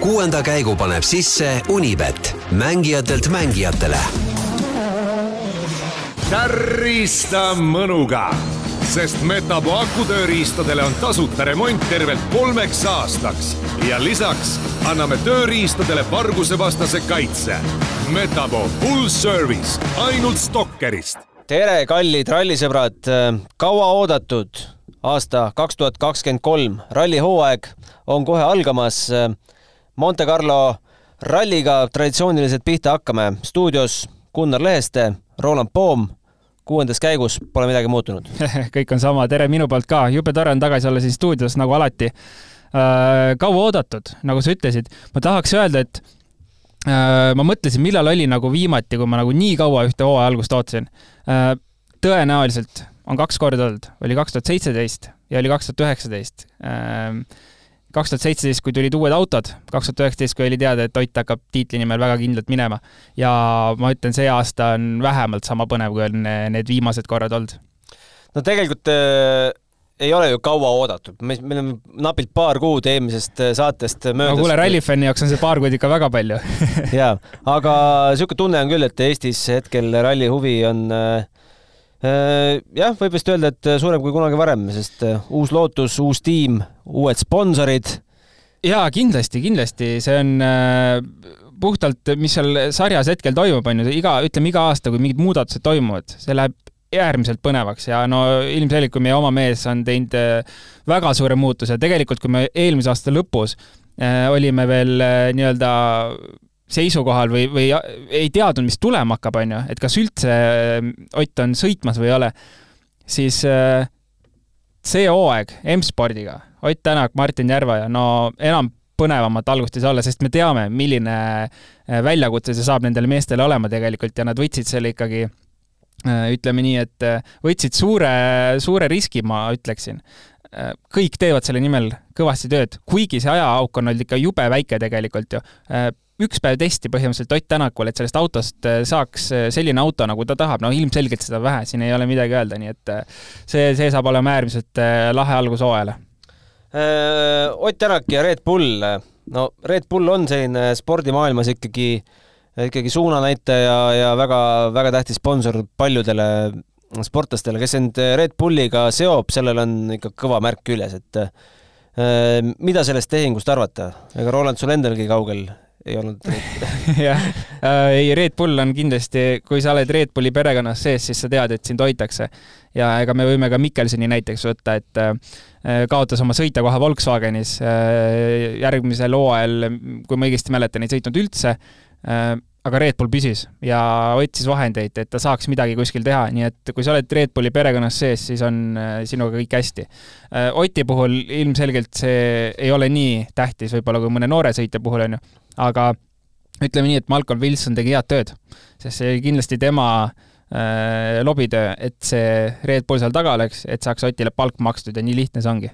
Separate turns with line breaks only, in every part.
kuuenda käigu paneb sisse Unibet, mängijatelt mängijatele.
tärista mõnuga, sest Metapo akutööriistadele on tasuta remont tervelt kolmeks aastaks ja lisaks anname tööriistadele vargusevastase kaitse. Metapo full service ainult Stalkerist
tere, kallid rallisõbrad, kauaoodatud aasta kaks tuhat kakskümmend kolm rallihooaeg on kohe algamas. Monte Carlo ralliga traditsiooniliselt pihta hakkame. stuudios Gunnar Leheste, Roland Poom. kuuendas käigus pole midagi muutunud
kõik on sama, tere minu poolt ka, jube tore on tagasi olla siin stuudios nagu alati äh,. kaua oodatud, nagu sa ütlesid, ma tahaks öelda, et äh, ma mõtlesin, millal oli nagu viimati, kui ma nagu nii kaua ühte hooaja algust ootasin äh,. tõenäoliselt on kaks korda olnud, oli kaks tuhat seitseteist ja oli kaks tuhat üheksateist kaks tuhat seitseteist, kui tulid uued autod, kaks tuhat üheksateist, kui oli teada, et Ott hakkab tiitli nimel väga kindlalt minema. ja ma ütlen, see aasta on vähemalt sama põnev, kui on need viimased korrad olnud.
no tegelikult äh, ei ole ju kaua oodatud, me, meil on napilt paar kuud eelmisest äh, saatest möödas.
no kuule, rallifänni jaoks on see paar kuud ikka väga palju
jaa, aga niisugune tunne on küll, et Eestis hetkel ralli huvi on äh, Äh, jah, võib vist öelda, et suurem kui kunagi varem, sest äh, uus lootus, uus tiim, uued sponsorid.
jaa, kindlasti, kindlasti, see on äh, puhtalt, mis seal sarjas hetkel toimub, on ju, iga, ütleme iga aasta, kui mingid muudatused toimuvad, see läheb äärmiselt põnevaks ja no ilmselgelt, kui meie oma mees on teinud väga suure muutuse, tegelikult kui me eelmise aasta lõpus olime veel nii-öelda seisukohal või, või ei teadnud, mis tulema hakkab, on ju, et kas üldse äh, Ott on sõitmas või ei ole, siis äh, see hooaeg M-spordiga, Ott Tänak, Martin Järveoja, no enam põnevamat algust ei saa olla, sest me teame, milline äh, väljakutse see saab nendele meestele olema tegelikult ja nad võtsid selle ikkagi ütleme nii, et võtsid suure, suure riski, ma ütleksin. Kõik teevad selle nimel kõvasti tööd, kuigi see ajaauk on olnud ikka jube väike tegelikult ju üks päev testi põhimõtteliselt Ott Tänakul, et sellest autost äh, saaks äh, selline auto, nagu ta tahab, no ilmselgelt seda vähe, siin ei ole midagi öelda, nii et äh, see, see saab olema äärmiselt lahe algus hooajale.
Ott Tänak ja Red Bull, no Red Bull on selline spordimaailmas ikkagi, ikkagi suunanäitaja ja väga-väga tähtis sponsor paljudele sportlastele, kes end Red Bulliga seob, sellel on ikka kõva märk küljes, et mida sellest tehingust arvata? ega Roland sul endalgi kaugel ei olnud
jah, äh, ei Red Bull on kindlasti, kui sa oled Red Bulli perekonnas sees, siis sa tead, et sind hoitakse. ja ega me võime ka Mikkelsoni näiteks võtta, et äh, kaotas oma sõitjakoha Volkswagenis äh, järgmisel hooajal, kui ma õigesti mäletan, ei sõitnud üldse, aga Red Bull püsis ja otsis vahendeid, et ta saaks midagi kuskil teha, nii et kui sa oled Red Bulli perekonnas sees, siis on sinuga kõik hästi. Oti puhul ilmselgelt see ei ole nii tähtis võib-olla kui mõne noore sõitja puhul, on ju, aga ütleme nii, et Malcolm Wilson tegi head tööd, sest see oli kindlasti tema äh, lobitöö, et see Red Bull seal taga oleks, et saaks Otile palk makstud ja nii lihtne see ongi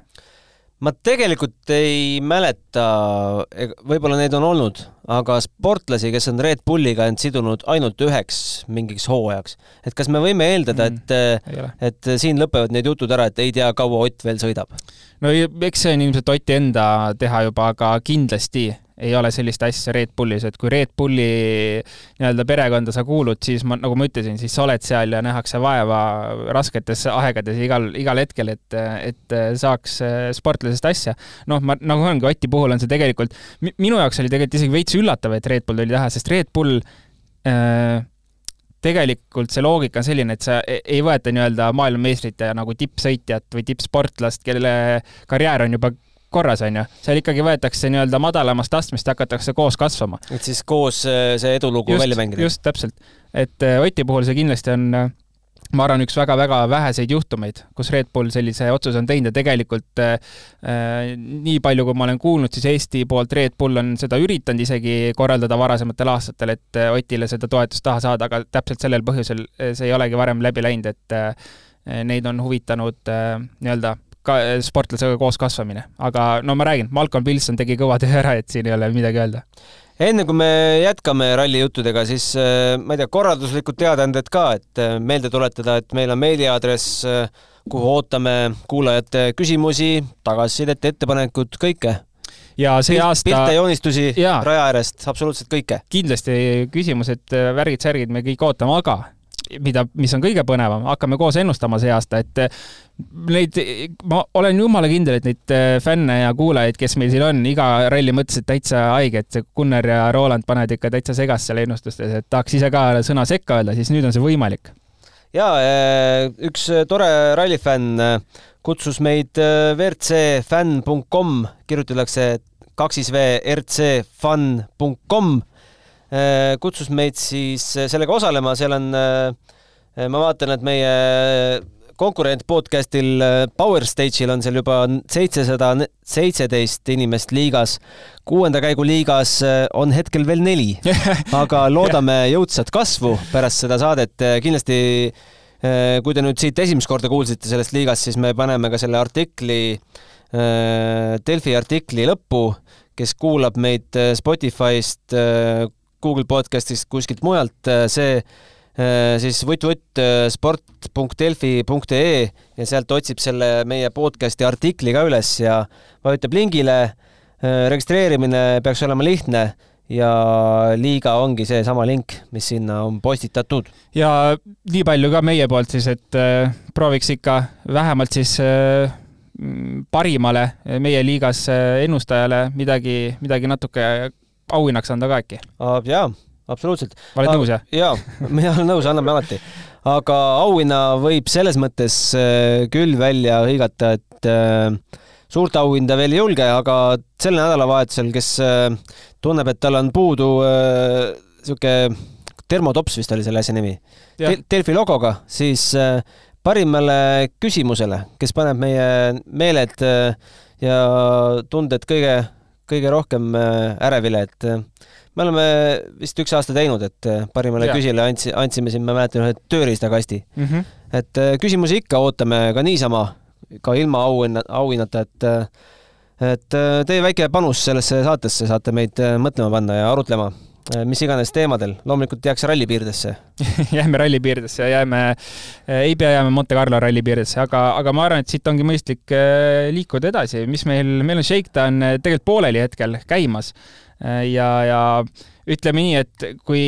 ma tegelikult ei mäleta, võib-olla neid on olnud, aga sportlasi, kes on Red Bulliga end sidunud ainult üheks mingiks hooajaks. et kas me võime eeldada mm,, et, et siin lõpevad need jutud ära, et ei tea, kaua Ott veel sõidab?
no eks see on ilmselt Oti enda teha juba, aga kindlasti ei ole sellist asja Red Bullis, et kui Red Bulli nii-öelda perekonda sa kuulud, siis ma, nagu ma ütlesin, siis sa oled seal ja nähakse vaeva rasketes aegades igal, igal hetkel, et, et saaks sportlasest asja. noh, ma, nagu ongi, Oti puhul on see tegelikult, minu jaoks oli tegelikult isegi veits üllatav, et Red Bull tuli taha, sest Red Bull äh, tegelikult see loogika on selline, et sa e-, ei võeta nii-öelda maailmameistrit ja nagu tippsõitjat või tippsportlast, kelle karjäär on juba korras, on ju. seal ikkagi võetakse nii-öelda madalamast astmest ja hakatakse koos kasvama.
et siis koos äh, see edulugu
just,
välja mängida?
just, täpselt. et äh, Oti puhul see kindlasti on äh, ma arvan, üks väga-väga väheseid juhtumeid, kus Red Bull sellise otsuse on teinud ja tegelikult äh, nii palju, kui ma olen kuulnud, siis Eesti poolt Red Bull on seda üritanud isegi korraldada varasematel aastatel, et Otile seda toetust taha saada, aga täpselt sellel põhjusel see ei olegi varem läbi läinud, et äh, neid on huvitanud äh, nii-öelda ka sportlasega koos kasvamine. aga no ma räägin, Malcolm Wilson tegi kõva töö ära, et siin ei ole midagi öelda.
enne kui me jätkame rallijuttudega, siis äh, ma ei tea, korralduslikud teadaanded ka, et äh, meelde tuletada, et meil on meiliaadress, äh, kuhu ootame kuulajate küsimusi, tagasisidet, ettepanekut, kõike
ja see aasta
pilte, joonistusi raja äärest, absoluutselt kõike.
kindlasti küsimused, värgid-särgid me kõik ootame, aga mida, mis on kõige põnevam, hakkame koos ennustama see aasta, et eh, neid, ma olen jumala kindel, et neid eh, fänne ja kuulajaid, kes meil siin on, iga ralli mõttes, et täitsa haige, et Gunnar ja Roland panevad ikka täitsa segast seal ennustustes, et tahaks ise ka sõna sekka öelda, siis nüüd on see võimalik.
ja üks tore rallifänn kutsus meid äh, WRCfan.com, kirjutatakse kaksis V rcfun.com, kutsus meid siis äh, sellega osalema, seal on, ma vaatan, et meie konkurent podcastil äh, Power Stage'il on seal juba seitsesada seitseteist inimest liigas. kuuenda käigu liigas äh, on hetkel veel neli, aga loodame jõudsat kasvu pärast seda saadet. kindlasti äh, kui te nüüd siit esimest korda kuulsite sellest liigast, siis me paneme ka selle artikli, Delfi artikli lõppu, kes kuulab meid äh, Spotify'st, Google podcast'ist, kuskilt mujalt, see äh, siis vutt-vutt äh, sport.delfi.ee ja sealt otsib selle meie podcast'i artikli ka üles ja vajutab lingile. registreerimine peaks olema lihtne ja liiga ongi seesama link, mis sinna on postitatud.
ja nii palju ka meie poolt siis, et äh, prooviks ikka vähemalt siis äh, parimale meie liigas äh, ennustajale midagi, midagi natuke auhinnaks anda ka äkki.
jaa, absoluutselt.
oled nõus, jah?
jaa, mina olen nõus, anname alati. aga auhinna võib selles mõttes äh, küll välja hõigata, et äh, suurt auhinda veel ei julge, aga sel nädalavahetusel, kes äh, tunneb, et tal on puudu sihuke termotops vist oli selle asja nimi. Del, Delfi logoga, siis parimale küsimusele, kes paneb meie meeled ja tunded kõige, kõige rohkem äh, ärevile, et äh, me oleme vist üks aasta teinud, et äh, parimale
Jaa.
küsijale andsi-, andsime siin, ma mäletan, ühe tööriistakasti.
Mm -hmm.
et küsimusi ikka ootame ka niisama, ka ilma auhinna, auhinnata, et et teie väike panus sellesse saatesse saate meid mõtlema panna ja arutlema, mis iganes teemadel, loomulikult jääks ralli piirdesse.
jääme ralli piiridesse ja jääme, ei pea jääma Monte Carlo ralli piiridesse, aga, aga ma arvan, et siit ongi mõistlik äh, liikuda edasi, mis meil, meil on Shakedown äh, tegelikult pooleli hetkel käimas. ja, ja ütleme nii, et kui,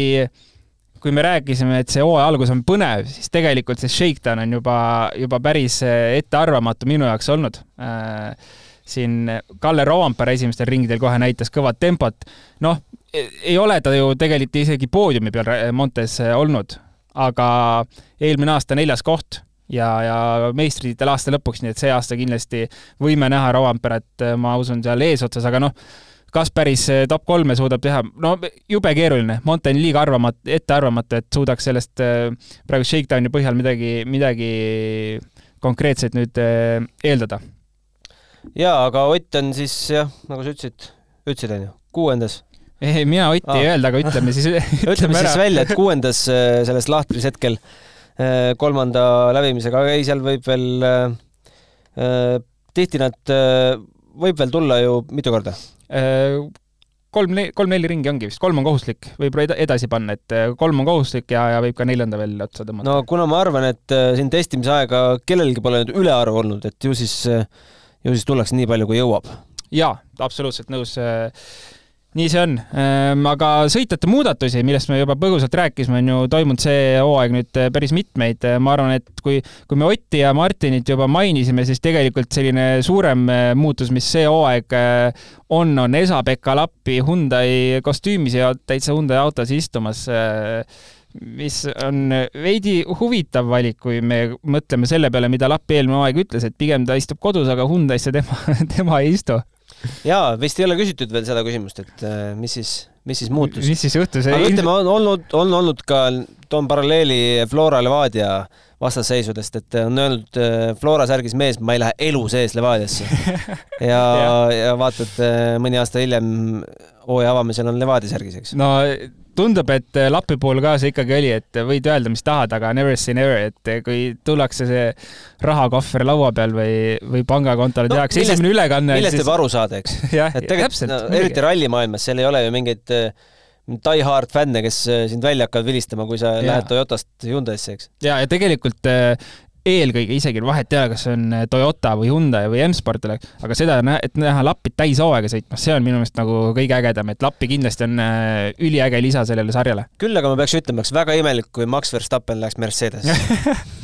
kui me rääkisime, et see hooaja algus on põnev, siis tegelikult see Shakedown on juba, juba päris äh, ettearvamatu minu jaoks olnud äh, siin Kalle Roompere esimestel ringidel kohe näitas kõvat tempot. noh, ei ole ta ju tegelikult isegi poodiumi peal äh, Montes äh, olnud, aga eelmine aasta neljas koht ja, ja meistritiitel aasta lõpuks, nii et see aasta kindlasti võime näha Roomperet, ma usun, seal eesotsas, aga noh, kas päris äh, top kolme suudab teha, no jube keeruline, Monte on liiga arvamatu, ettearvamatu, et suudaks sellest äh, praegu Shakedowni põhjal midagi, midagi konkreetset nüüd äh, eeldada.
Jaa, aga Ott on siis jah, nagu sa ütlesid, ütlesid onju, kuuendas.
ei, mina Otti ei
Aa.
öelda, aga ütleme siis,
ütleme siis välja, et kuuendas äh, selles lahtris hetkel äh, kolmanda läbimisega, aga ei, seal võib veel äh, äh, tihti nad äh, võib veel tulla ju mitu korda.
Äh, kolm, kolm-neli ringi ongi vist, kolm on kohustuslik, võib eda- edasi panna, et kolm on kohustuslik ja, ja võib ka neljanda veel otsa tõmmata
no kuna ma arvan, et siin testimise aega kellelgi pole nüüd ülearu olnud, et ju siis, ju siis tullakse nii palju, kui jõuab.
jaa, absoluutselt nõus. Nii see on, aga sõitjate muudatusi, millest me juba põgusalt rääkisime, on ju toimunud see hooaeg nüüd äh, päris mitmeid. ma arvan, et kui, kui me Otti ja Martinit juba mainisime, siis tegelikult selline suurem äh, muutus, mis see hooaeg on, on Esa-Pekka Lappi Hyundai kostüümis ja täitsa Hyundai autos istumas mis on veidi huvitav valik, kui me mõtleme selle peale, mida Lappi eelmine aeg ütles, et pigem ta istub kodus, aga Hyundai'sse tema, tema ei istu.
jaa, vist ei ole küsitud veel seda küsimust, et äh, mis siis, mis siis muutus.
mis siis juhtus?
aga ütleme, on olnud, on olnud ka, toon paralleeli Flora Levadia vastasseisudest, et on öelnud äh, Flora särgis mees, ma ei lähe elu sees Levadiasse. ja, ja vaatad äh, mõni aasta hiljem hooaja avamisel on Levadia särgis, eks.
no tundub, et Lapi puhul ka see ikkagi oli, et võid öelda, mis tahad, aga never say never, et kui tullakse see rahakohver laua peal või, või pangakontole
No
tehakse esimene ülekanne,
millest võib aru saada, eks.
jah,
et tegelikult no,, eriti rallimaailmas, seal ei ole ju mingeid äh, die-hard fänne, kes äh, sind välja hakkavad vilistama, kui sa
Jaa.
lähed Toyotast Hyundai'sse, eks.
ja, ja tegelikult äh, eelkõige isegi vahet ei ole, kas see on Toyota või Hyundai või M-Sport, aga seda, et näha Lappi täishooaega sõitmas, see on minu meelest nagu kõige ägedam, et Lappi kindlasti on äh, üliäge lisa sellele sarjale.
küll aga ma peaks ütlema, oleks väga imelik, kui Max Verstappen läheks Mercedesse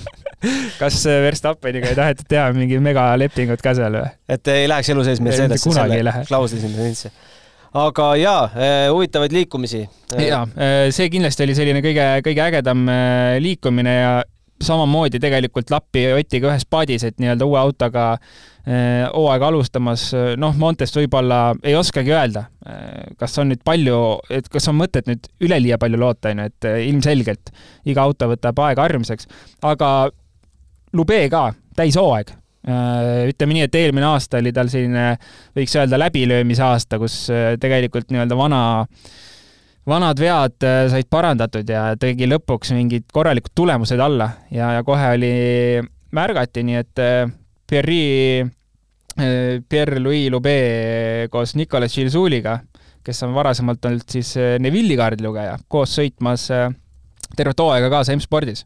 kas äh, Verstappeniga ei tahetud teha mingi megalepingut ka seal või?
et ei läheks elu sees Mercedesse selle klausli sinna sisse aga jaa, huvitavaid liikumisi.
jaa, see kindlasti oli selline kõige, kõige ägedam liikumine ja samamoodi tegelikult Lappi Otiga ühes paadis, et nii-öelda uue autoga eh, hooaega alustamas, noh, Montest võib-olla ei oskagi öelda, eh, kas on nüüd palju, et kas on mõtet nüüd üleliia palju loota, on ju, et ilmselgelt iga auto võtab aega harjumiseks, aga Lube ka, täishooaeg ütleme nii, et eelmine aasta oli tal selline, võiks öelda, läbilöömise aasta, kus tegelikult nii-öelda vana äh, vanad vead äh, said parandatud ja tegi lõpuks mingid korralikud tulemused alla ja, ja kohe oli, märgati, nii et äh, Pierre, äh, Pierre-Louis Lube koos Nicolas Gilsuliga, kes on varasemalt olnud siis Neville'i kaardilugeja, koos sõitmas tervet hooaega kaasa M-spordis.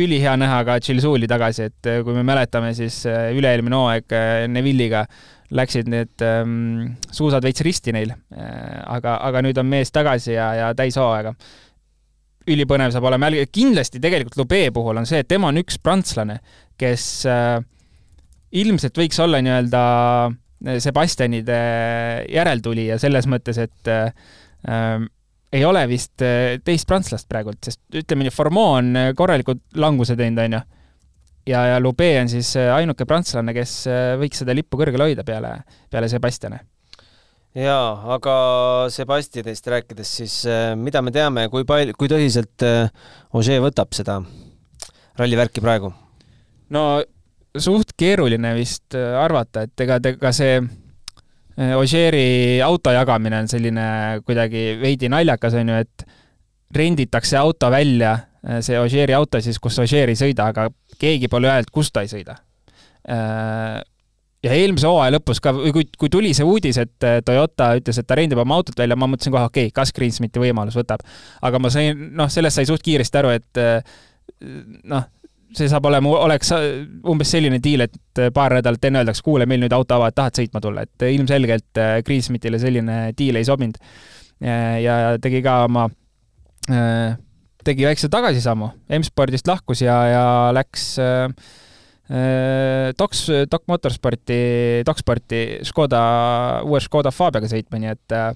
ülihea näha ka Gilsuli tagasi, et kui me mäletame, siis üle-eelmine hooaeg Neville'iga läksid need ähm, suusad veits risti neil äh,. aga, aga nüüd on mees tagasi ja, ja täishooaega. ülipõnev saab olema, kindlasti tegelikult Lube puhul on see, et tema on üks prantslane, kes äh, ilmselt võiks olla nii-öelda äh, Sebastianide järeltulija selles mõttes, et äh, äh, ei ole vist äh, teist prantslast praegult, sest ütleme nii, Formeau on äh, korralikult languse teinud, on ju ja, ja Lube on siis äh, ainuke prantslane, kes äh, võiks seda lippu kõrgel hoida peale, peale Sebastiani.
jaa, aga Sebastianist rääkides, siis äh, mida me teame, kui palju, kui tõsiselt Ožee võtab seda rallivärki praegu?
no suht keeruline vist arvata, et ega, ega see Ožeeri auto jagamine on selline kuidagi veidi naljakas, on ju, et renditakse auto välja see Ožeeri auto siis, kus Ožeer ei sõida, aga keegi pole öelnud, kus ta ei sõida. Äh, ja eelmise hooaja lõpus ka, kui, kui tuli see uudis, et äh, Toyota ütles, et ta rendib oma autot välja, ma mõtlesin kohe, okei okay,, kas Greensmiti võimalus võtab. aga ma sain, noh, sellest sai suht kiiresti aru, et noh, see saab olema, oleks umbes selline diil, et paar nädalat enne öeldakse, kuule, meil nüüd auto ava, et tahad sõitma tulla, et ilmselgelt Greensmitile selline diil ei sobinud. ja tegi ka oma tegi väikse tagasisammu, M-spordist lahkus ja, ja läks äh, äh Docs, Doc Motorsporti, Docsporti Škoda, uue Škoda Fabiaga sõitma, nii et äh,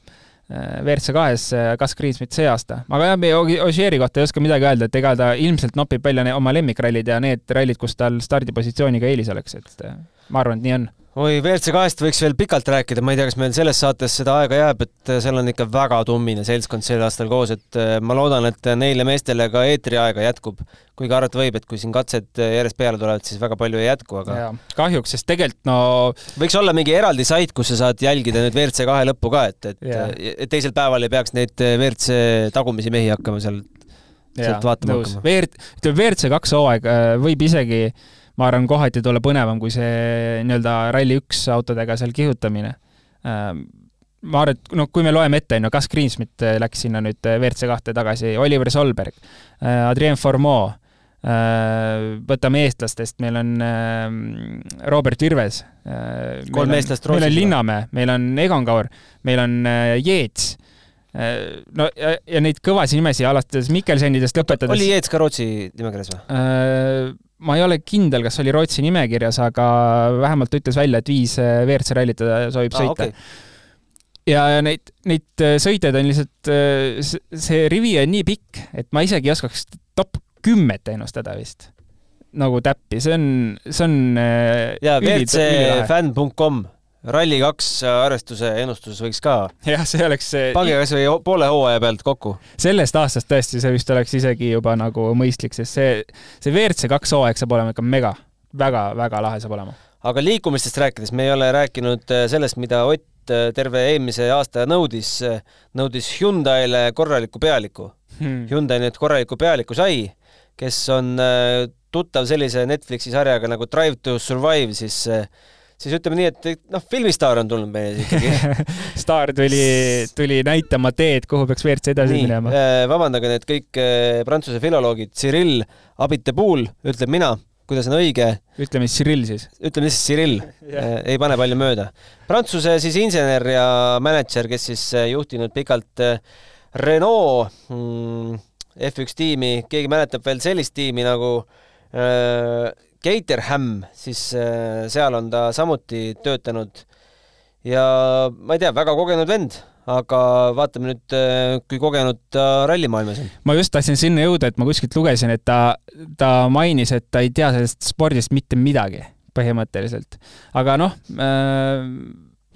WRC kahes Gus Greensmit see aasta. aga jah, meie Ogieri kohta ei oska midagi öelda, et ega ta ilmselt nopib välja oma lemmikrallid ja need rallid, kus tal stardipositsiooniga eelis oleks, et äh, ma arvan, et nii on
oi, WRC kahest võiks veel pikalt rääkida, ma ei tea, kas meil selles saates seda aega jääb, et äh, seal on ikka väga tummine seltskond sel aastal koos, et äh, ma loodan, et neile meestele ka eetriaega jätkub. kuigi arvata võib, et kui siin katsed äh, järjest peale tulevad, siis väga palju ei jätku, aga ja,
kahjuks, sest tegelikult no
võiks olla mingi eraldi sait, kus sa saad jälgida nüüd WRC kahe lõppu ka, et, et yeah. teisel päeval ei peaks neid WRC tagumisi mehi hakkama seal sealt vaatama
hakkama. WRC, ütleme WRC kaks hooaeg võib isegi äh, ma arvan, kohati tulla põnevam kui see nii-öelda Rally1 autodega seal kihutamine. Ähm, ma arvan, et noh, kui me loeme ette, on ju, Gus Greensmit äh, läks sinna nüüd äh, WRC kahte tagasi, Oliver Solberg, äh, Adrien Formeau, võtame eestlastest, meil on Robert Virves.
kolm eestlast
Rootsis. meil on Linnamäe, meil on Egon Kaur, meil on Jeets no ja, ja neid kõvasid nimesid alates Mikkelsenidest lõpetades.
oli Jeets ka Rootsi nimekirjas või?
Ma ei ole kindel, kas oli Rootsi nimekirjas, aga vähemalt ta ütles välja, et viis äh, WRC rallit ta soovib ah, sõita. okay. ja, ja neid, neid äh, sõiteid on lihtsalt, äh, see rivi on nii pikk, et ma isegi ei oskaks top kümmet ennustada vist. Nagu täppi, see on, see on
jaa, WRCfan.com Rally2 arvestuse ennustuses võiks ka.
jah, see oleks see...
pange kas või poole hooaja pealt kokku.
sellest aastast tõesti, see vist oleks isegi juba nagu mõistlik, sest see, see WRC kaks hooaeg saab olema ikka mega väga,, väga-väga lahe saab olema.
aga liikumistest rääkides, me ei ole rääkinud äh, sellest, mida Ott äh, terve eelmise aasta nõudis, äh, nõudis Hyundai'le korralikku pealikku hmm.. Hyundai nüüd korraliku pealiku sai, kes on tuttav sellise Netflixi sarjaga nagu Drive to Survive, siis siis ütleme nii, et noh, filmistaar on tulnud meie ikkagi
staar tuli, tuli näitama teed, kuhu peaks WRC edasi nii, minema.
vabandage need kõik prantsuse filoloogid, Cyril Abiteboul, ütleb mina kuidas on õige.
ütleme siis Cyril siis.
ütleme lihtsalt Cyril yeah., ei pane palju mööda. Prantsuse siis insener ja mänedžer, kes siis juhtinud pikalt Renault mm, F1 tiimi, keegi mäletab veel sellist tiimi nagu äh, Caterham, siis äh, seal on ta samuti töötanud ja ma ei tea, väga kogenud vend, aga vaatame nüüd, äh, kui kogenud ta rallimaailmas on.
ma just tahtsin sinna jõuda, et ma kuskilt lugesin, et ta, ta mainis, et ta ei tea sellest spordist mitte midagi põhimõtteliselt. aga noh äh,,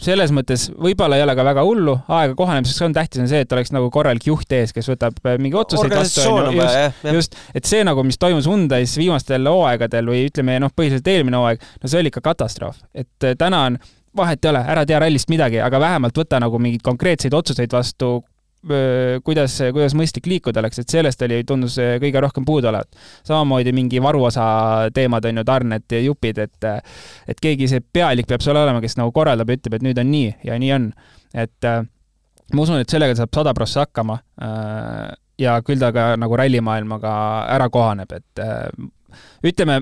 selles mõttes võib-olla ei ole ka väga hullu, aega kohanemiseks on tähtis, on see, et oleks nagu korralik juht ees, kes võtab äh, mingi otsuseid vastu, just, just, et see nagu, mis toimus Hyundai's viimastel hooaegadel või ütleme, noh, põhiliselt eelmine hooaeg, no see oli ikka katastroof. et äh, täna on, vahet ei ole, ära tea rallist midagi, aga vähemalt võta nagu mingeid konkreetseid otsuseid vastu kuidas, kuidas mõistlik liikuda oleks, et sellest oli, tundus kõige rohkem puudu olevat. samamoodi mingi varuosa teemad on ju, tarned ja jupid, et et keegi see pealik peab seal olema, kes nagu korraldab ja ütleb, et nüüd on nii ja nii on. et ma usun, et sellega saab sada prossa hakkama. ja küll ta ka nagu rallimaailmaga ära kohaneb, et ütleme,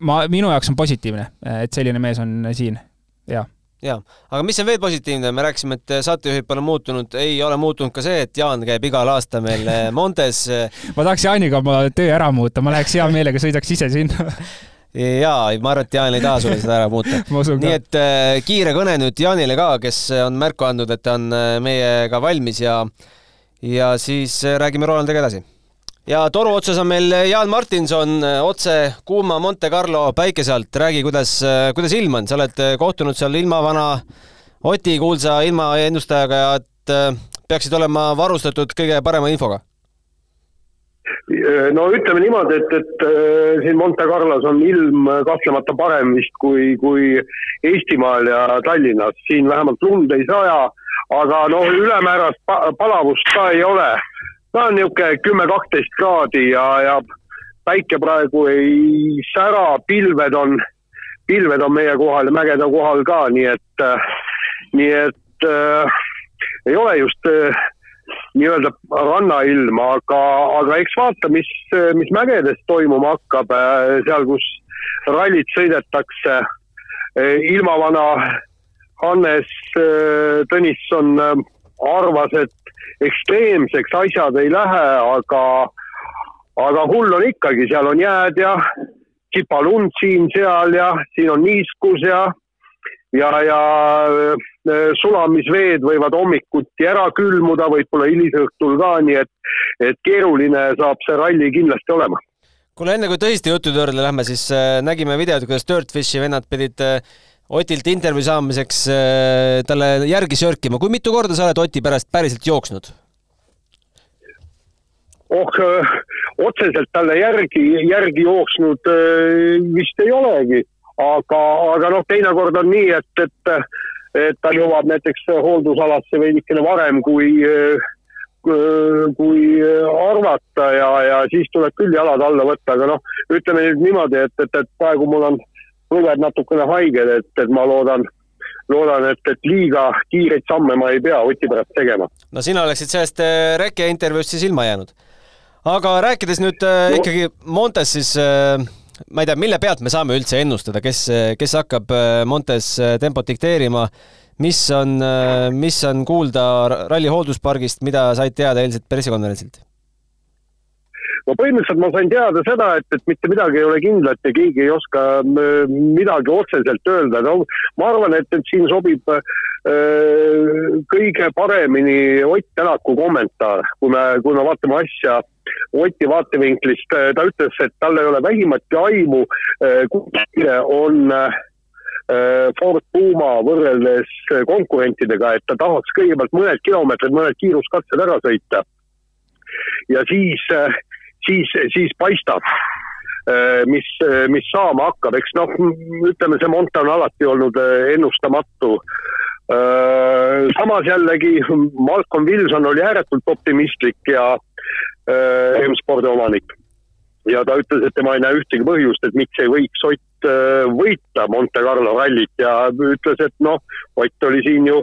ma, minu jaoks on positiivne, et selline mees on siin, jah
jaa, aga mis on veel positiivne, me rääkisime, et saatejuhid pole muutunud, ei ole muutunud ka see, et Jaan käib igal aastal meil eh, Montes.
ma tahaks Jaaniga oma töö ära muuta, ma läheks hea meelega, sõidaks ise sinna.
Jaa, ma arvan, et Jaan ei taha sulle seda ära muuta. nii et äh, kiire kõne nüüd Jaanile ka, kes on märku andnud, et ta on meiega valmis ja ja siis räägime Rolandiga edasi ja toru otsas on meil Jaan Martinson otse kuuma Monte Carlo päikese alt. räägi, kuidas, kuidas ilm on, sa oled kohtunud seal ilmavana Oti kuulsa ilmaennustajaga ja et peaksid olema varustatud kõige parema infoga?
no ütleme niimoodi, et, et siin Monte Carlos on ilm kahtlemata parem vist kui, kui Eestimaal ja Tallinnas, siin vähemalt lund ei saja, aga noh, ülemäärast palavust ka ei ole on niisugune kümme, kaksteist kraadi ja, ja päike praegu ei sära, pilved on, pilved on meie kohal ja mägede kohal ka, nii et, nii et äh, ei ole just äh, nii-öelda rannailm, aga, aga eks vaata, mis, mis mägedes toimuma hakkab, äh, seal, kus rallit sõidetakse. Äh, ilmavana Hannes äh, Tõnisson arvas, et ekstreemseks asjad ei lähe, aga, aga hull on ikkagi, seal on jääd ja tsipalund siin-seal ja siin on niiskus ja, ja, ja äh, sulamisveed võivad hommikuti ära külmuda, võib-olla hilisõhtul ka, nii et, et keeruline saab see ralli kindlasti olema.
Kuule, enne kui tõsiste juttude juurde lähme, siis äh, nägime videot, kuidas Dirtfishi vennad pidid äh, Otilt intervjuu saamiseks äh, talle järgi sörkima, kui mitu korda sa oled Oti pärast päriselt jooksnud?
oh, äh, otseselt talle järgi, järgi jooksnud äh, vist ei olegi, aga, aga noh, teinekord on nii, et, et, et ta jõuab näiteks hooldusalasse veidikene varem kui, kui arvata ja, ja siis tuleb küll jalad alla võtta, aga noh, ütleme nüüd niimoodi, et, et, et praegu mul on õled natukene haiged, et, et ma loodan, loodan, et, et liiga kiireid samme ma ei pea Oti pärast tegema.
no sina oleksid sellest äh, Reke intervjuust siis ilma jäänud. aga rääkides nüüd äh, no. ikkagi Montes, siis äh, ma ei tea, mille pealt me saame üldse ennustada, kes, kes hakkab Montes tempot dikteerima, mis on, mis on kuulda ralli hoolduspargist, mida said teada eilselt pressikonverentsilt?
No põhimõtteliselt ma sain teada seda, et, et mitte midagi ei ole kindlat ja keegi ei oska midagi otseselt öelda, no ma arvan, et, et siin sobib äh, kõige paremini Ott Tänaku kommentaar, kui me, kui me vaatame asja Oti vaatevinklist, ta ütles, et tal ei ole vähimatki aimu, kui on äh, Ford Puma võrreldes konkurentidega, et ta tahaks kõigepealt mõned kilomeetrid, mõned kiiruskatsed ära sõita. ja siis äh, siis, siis paistab, äh, mis, mis saama hakkab, eks noh, ütleme, see Monta on alati olnud äh, ennustamatu. Äh, samas jällegi Malcolm Wilson oli ääretult optimistlik ja M-spordi omanik. Ja ta ütles, et tema ei näe ühtegi põhjust, et miks ei võiks Ott võita Monte Carlo rallit. Ja ütles, et noh, Ott oli siin ju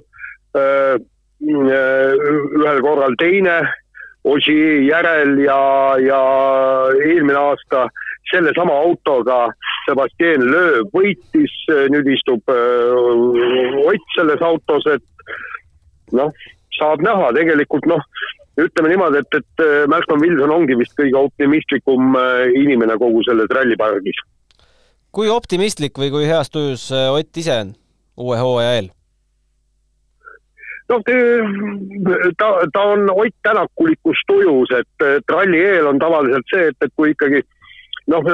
öö, ühel korral teine Ossier järel ja, ja eelmine aasta sellesama autoga Sebastian Loeb võitis, nüüd istub öö, Ott selles autos, et noh, saab näha tegelikult noh, ütleme niimoodi, et, et Malcolm Wilson ongi vist kõige optimistlikum inimene kogu selles rallipargis.
kui optimistlik või kui heas tujus Ott ise on uue hooaja eel?
Noh, ta, ta on Ott Tänakulikus tujus, et, et ralli eel on tavaliselt see, et, et kui ikkagi noh,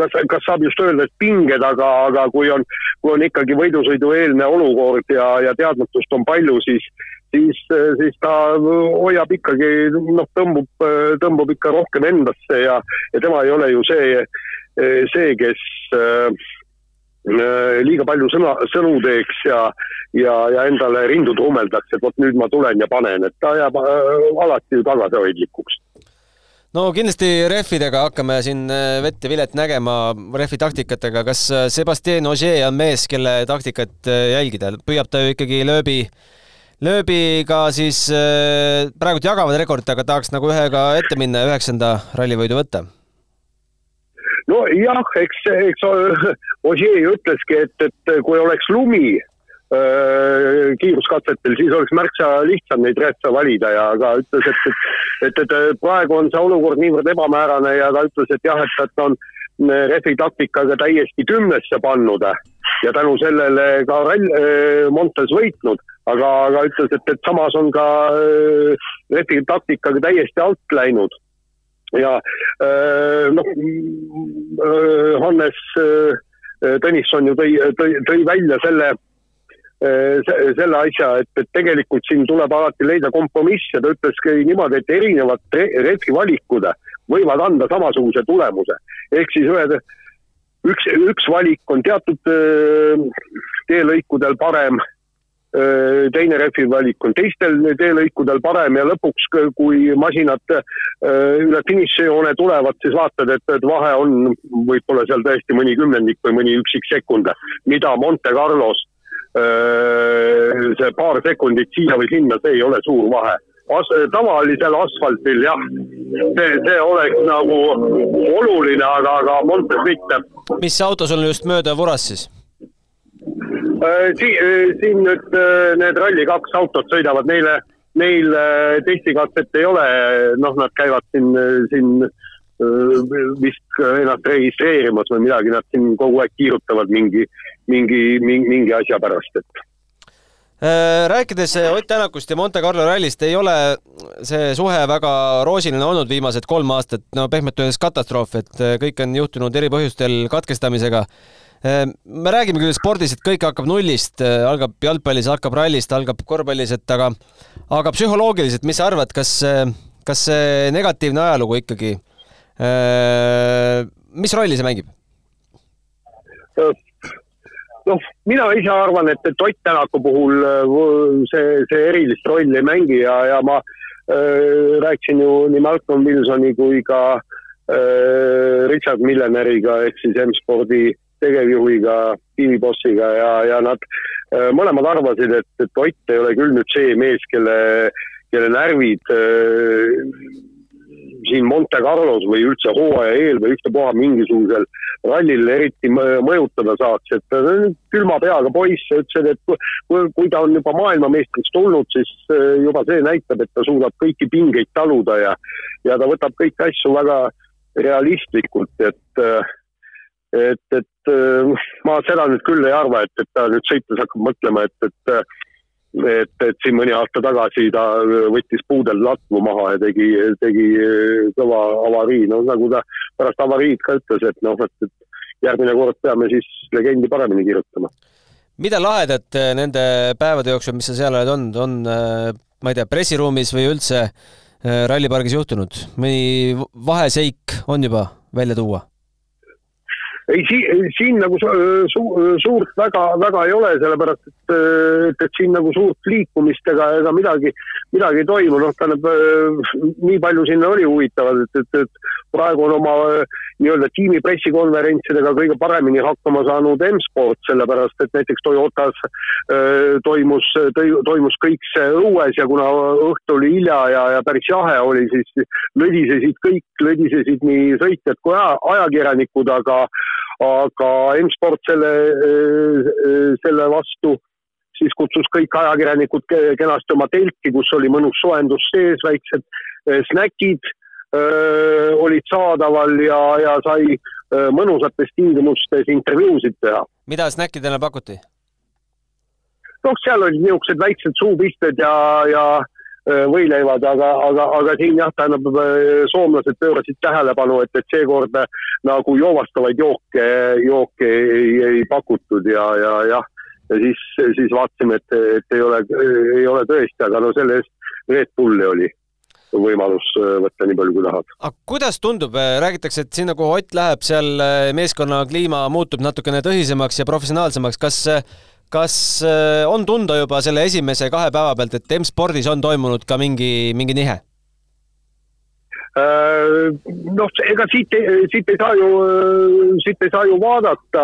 kas, kas saab just öelda, et pinged, aga, aga kui on, kui on ikkagi võidusõidueelne olukord ja, ja teadmatust on palju, siis, siis, siis ta hoiab ikkagi, noh, tõmbub, tõmbub ikka rohkem endasse ja, ja tema ei ole ju see, see, kes äh, liiga palju sõna, sõnu teeks ja, ja, ja endale rindu trummeldaks, et vot nüüd ma tulen ja panen, et ta jääb äh, alati ju tagasihoidlikuks.
No kindlasti rehvidega hakkame siin vett ja vilet nägema, rehvi taktikatega, kas Sebastian Ogier on mees, kelle taktikat jälgida, püüab ta ju ikkagi lööbi, lööbiga siis praegult jagavad rekordit, aga tahaks nagu ühega ette minna ja üheksanda rallivõidu võtta?
Nojah, eks, eks Ogier ütleski, et, et kui oleks lumi äh, kiiruskatsetel, siis oleks märksa lihtsam neid rehve valida ja aga ütles, et, et, et, et praegu on see olukord niivõrd ebamäärane ja ta ütles, et jah, et, et on rehvi taktikaga täiesti kümnesse pannud ja tänu sellele ka rall, Montes võitnud, aga, aga ütles, et, et samas on ka rehvi taktikaga täiesti alt läinud ja noh, Hannes Tõnisson ju tõi, tõi, tõi välja selle, selle asja, et, et tegelikult siin tuleb alati leida kompromiss ja ta ütleski niimoodi, et erinevad rehvi valikud võivad anda samasuguse tulemuse. ehk siis ühed, üks, üks valik on teatud teelõikudel parem teine rehvi valik on teistel teelõikudel parem ja lõpuks, kui masinad üle finišijoone tulevad, siis vaatad, et, et vahe on võib-olla seal tõesti mõni kümnendik või mõni üksik sekund, mida Monte Carlos see paar sekundit siia või sinna, see ei ole suur vahe As, tavalisel asfaltil jah, see, see oleks nagu oluline, aga, aga Montes mitte.
mis auto sul just mööda vuras siis?
Siin, siin nüüd need Rally2 autod sõidavad, neile, neil testikatset ei ole, noh, nad käivad siin, siin vist ennast registreerimas või midagi, nad siin kogu aeg kiirutavad mingi, mingi, mingi, mingi asja pärast, et.
Rääkides Ott Tänakust ja Monte Carlo rallist, ei ole see suhe väga roosiline olnud viimased kolm aastat, no pehmelt öeldes katastroof, et kõik on juhtunud eri põhjustel katkestamisega me räägime küll spordis, et kõik hakkab nullist, algab jalgpallis, hakkab rallist, algab korvpallis, et aga, aga psühholoogiliselt, mis sa arvad, kas, kas see negatiivne ajalugu ikkagi, mis rolli see mängib?
noh, mina ise arvan, et, et Ott Tänaku puhul see, see erilist rolli ei mängi ja, ja ma äh, rääkisin ju nii Malcolm Wilsoni kui ka äh, Richard Milleneriga ehk siis M-spordi tegevjuhiga, tiimibossiga ja, ja nad äh, mõlemad arvasid, et, et Ott ei ole küll nüüd see mees, kelle, kelle närvid äh, siin Monte Carlos või üldse hooaja eel või ükspuha mingisugusel rallil eriti mõjutada saaks, et külma peaga poiss ja ütles, et kui, ta on juba maailmameistriks tulnud, siis äh, juba see näitab, et ta suudab kõiki pingeid taluda ja, ja ta võtab kõiki asju väga realistlikult, et et, et ma seda nüüd küll ei arva, et, et ta nüüd sõites hakkab mõtlema, et, et et, et siin mõni aasta tagasi ta võttis puudel latvu maha ja tegi, tegi kõva avarii, no nagu ta pärast avariid ka ütles, et noh, et, et järgmine kord peame siis legendi paremini kirjutama.
mida lahedat nende päevade jooksul, mis sa seal oled olnud, on, ma ei tea, pressiruumis või üldse rallipargis juhtunud, mõni vaheseik on juba välja tuua?
Ei, siin, siin nagu su, suurt väga, väga ei ole, sellepärast et, et, et siin nagu suurt liikumist ega, ega midagi, midagi ei toimu, noh, tähendab nii palju siin oli huvitavat, et, et, et praegu on oma nii-öelda tiimi pressikonverentsidega kõige paremini hakkama saanud M-sport, sellepärast et näiteks Toyotas toimus, toimus kõik see õues ja kuna õhtu oli hilja ja, ja päris jahe oli, siis lõdisesid kõik, lõdisesid nii sõitjad kui ajakirjanikud, aga aga M-sport selle, selle vastu siis kutsus kõik ajakirjanikud kenasti oma telki, kus oli mõnus soojendus sees, väiksed snäkid olid saadaval ja, ja sai mõnusates tingimustes intervjuusid teha.
mida snäkkidele pakuti?
noh, seal olid niisugused väiksed suupisted ja, ja võileivad, aga, aga, aga siin jah, tähendab soomlased pöörasid tähelepanu, et, et seekord nagu joovastavaid jooke, jooke ei, ei pakutud ja, ja jah, ja siis, siis vaatasime, et, et ei ole, ei ole tõesti, aga no selle eest Red Bulli oli võimalus äh, võtta nii palju, kui tahad.
aga kuidas tundub, äh, räägitakse, et siin nagu Ott läheb, seal äh, meeskonna kliima muutub natukene tõsisemaks ja professionaalsemaks, kas kas on tunda juba selle esimese kahe päeva pealt, et M-spordis on toimunud ka mingi, mingi nihe?
noh, ega siit, siit ei saa ju, siit ei saa ju vaadata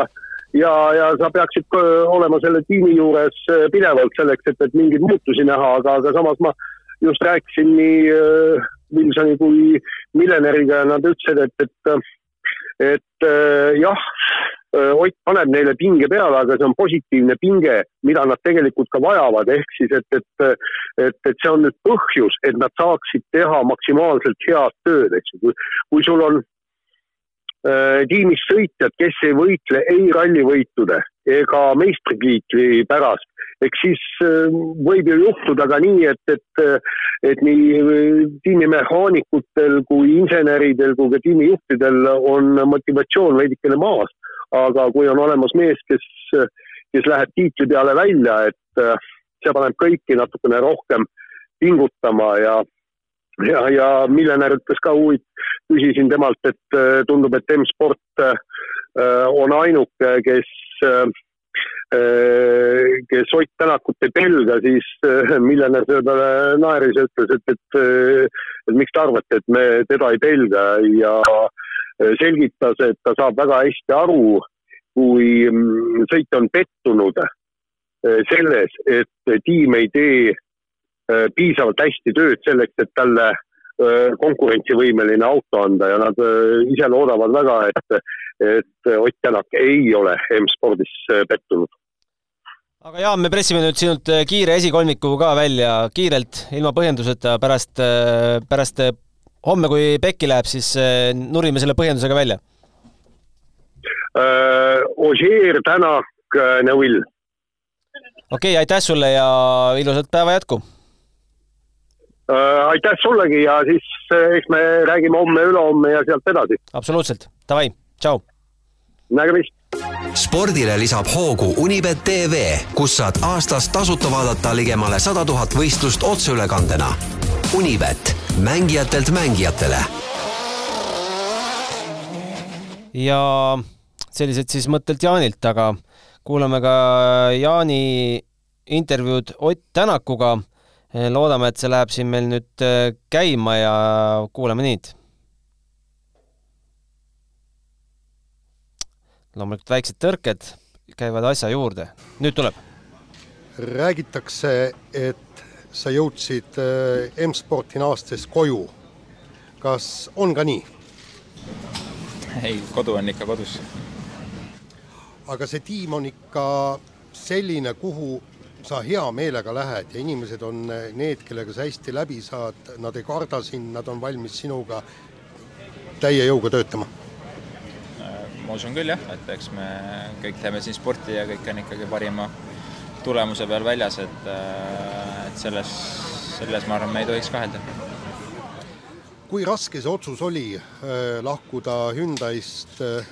ja, ja sa peaksid olema selle tiimi juures pidevalt selleks, et, et mingeid muutusi näha, aga, aga samas ma just rääkisin nii äh, Wilsoni kui miljonäriga ja nad ütlesid, et, et, et äh, jah, äh, Ott paneb neile pinge peale, aga see on positiivne pinge, mida nad tegelikult ka vajavad, ehk siis, et, et, et, et see on nüüd põhjus, et nad saaksid teha maksimaalselt head tööd, eks ju. kui sul on äh, tiimis sõitjad, kes ei võitle ei rallivõitude ega meistritiitli pärast, eks siis äh, võib ju juhtuda ka nii, et, et, et nii äh, tiimimehaanikutel kui inseneridel kui ka tiimijuhtidel on motivatsioon veidikene maas. aga kui on olemas mees, kes, kes läheb tiitli peale välja, et äh, see paneb kõiki natukene rohkem pingutama ja ja, ja miljonär ütles ka huvi, küsisin temalt, et tundub, et M-sport on ainuke, kes Äh, kes Ott Tänakut ei pelga, siis äh, miljonär selle peale naeris ja ütles, et, et, äh, et miks te arvate, et me teda ei pelga ja selgitas, et ta saab väga hästi aru, kui mm, sõitja on pettunud selles, et tiim ei tee piisavalt hästi tööd selleks, et talle konkurentsivõimeline auto anda ja nad ise loodavad väga, et, et Ott Tänak ei ole M-spordis pettunud
aga Jaan, me pressime nüüd sinult äh, kiire esikolmiku ka välja kiirelt, ilma põhjenduseta, pärast, pärast homme, kui pekki läheb, siis nurime selle põhjendusega välja.
Ožeer, Tänak, Neuvill.
okei okay,, aitäh sulle ja ilusat päeva jätku
aitäh sullegi ja siis eks me räägime homme-ülehomme ja sealt edasi.
absoluutselt, davai, tšau!
nägemist!
spordile lisab hoogu Unibet tv, kus saad aastas tasuta vaadata ligemale sada tuhat võistlust otseülekandena. Unibet, mängijatelt mängijatele.
ja sellised siis mõttelt Jaanilt, aga kuulame ka Jaani intervjuud Ott Tänakuga. loodame, et see läheb siin meil nüüd käima ja kuulame neid loomulikult väiksed tõrked käivad asja juurde. nüüd tuleb.
räägitakse, et sa jõudsid äh, M-sporti naastes koju. kas on ka nii?
ei, kodu on ikka kodus.
aga see tiim on ikka selline, kuhu sa hea meelega lähed ja inimesed on äh, need, kellega sa hästi läbi saad, nad ei karda sind, nad on valmis sinuga täie jõuga töötama
ma usun küll jah, et eks me kõik teeme siin sporti ja kõik on ikkagi parima tulemuse peal väljas, et, äh, et selles, selles ma arvan, me ei tohiks kahelda.
kui raske see otsus oli äh, lahkuda Hyundai'st äh,,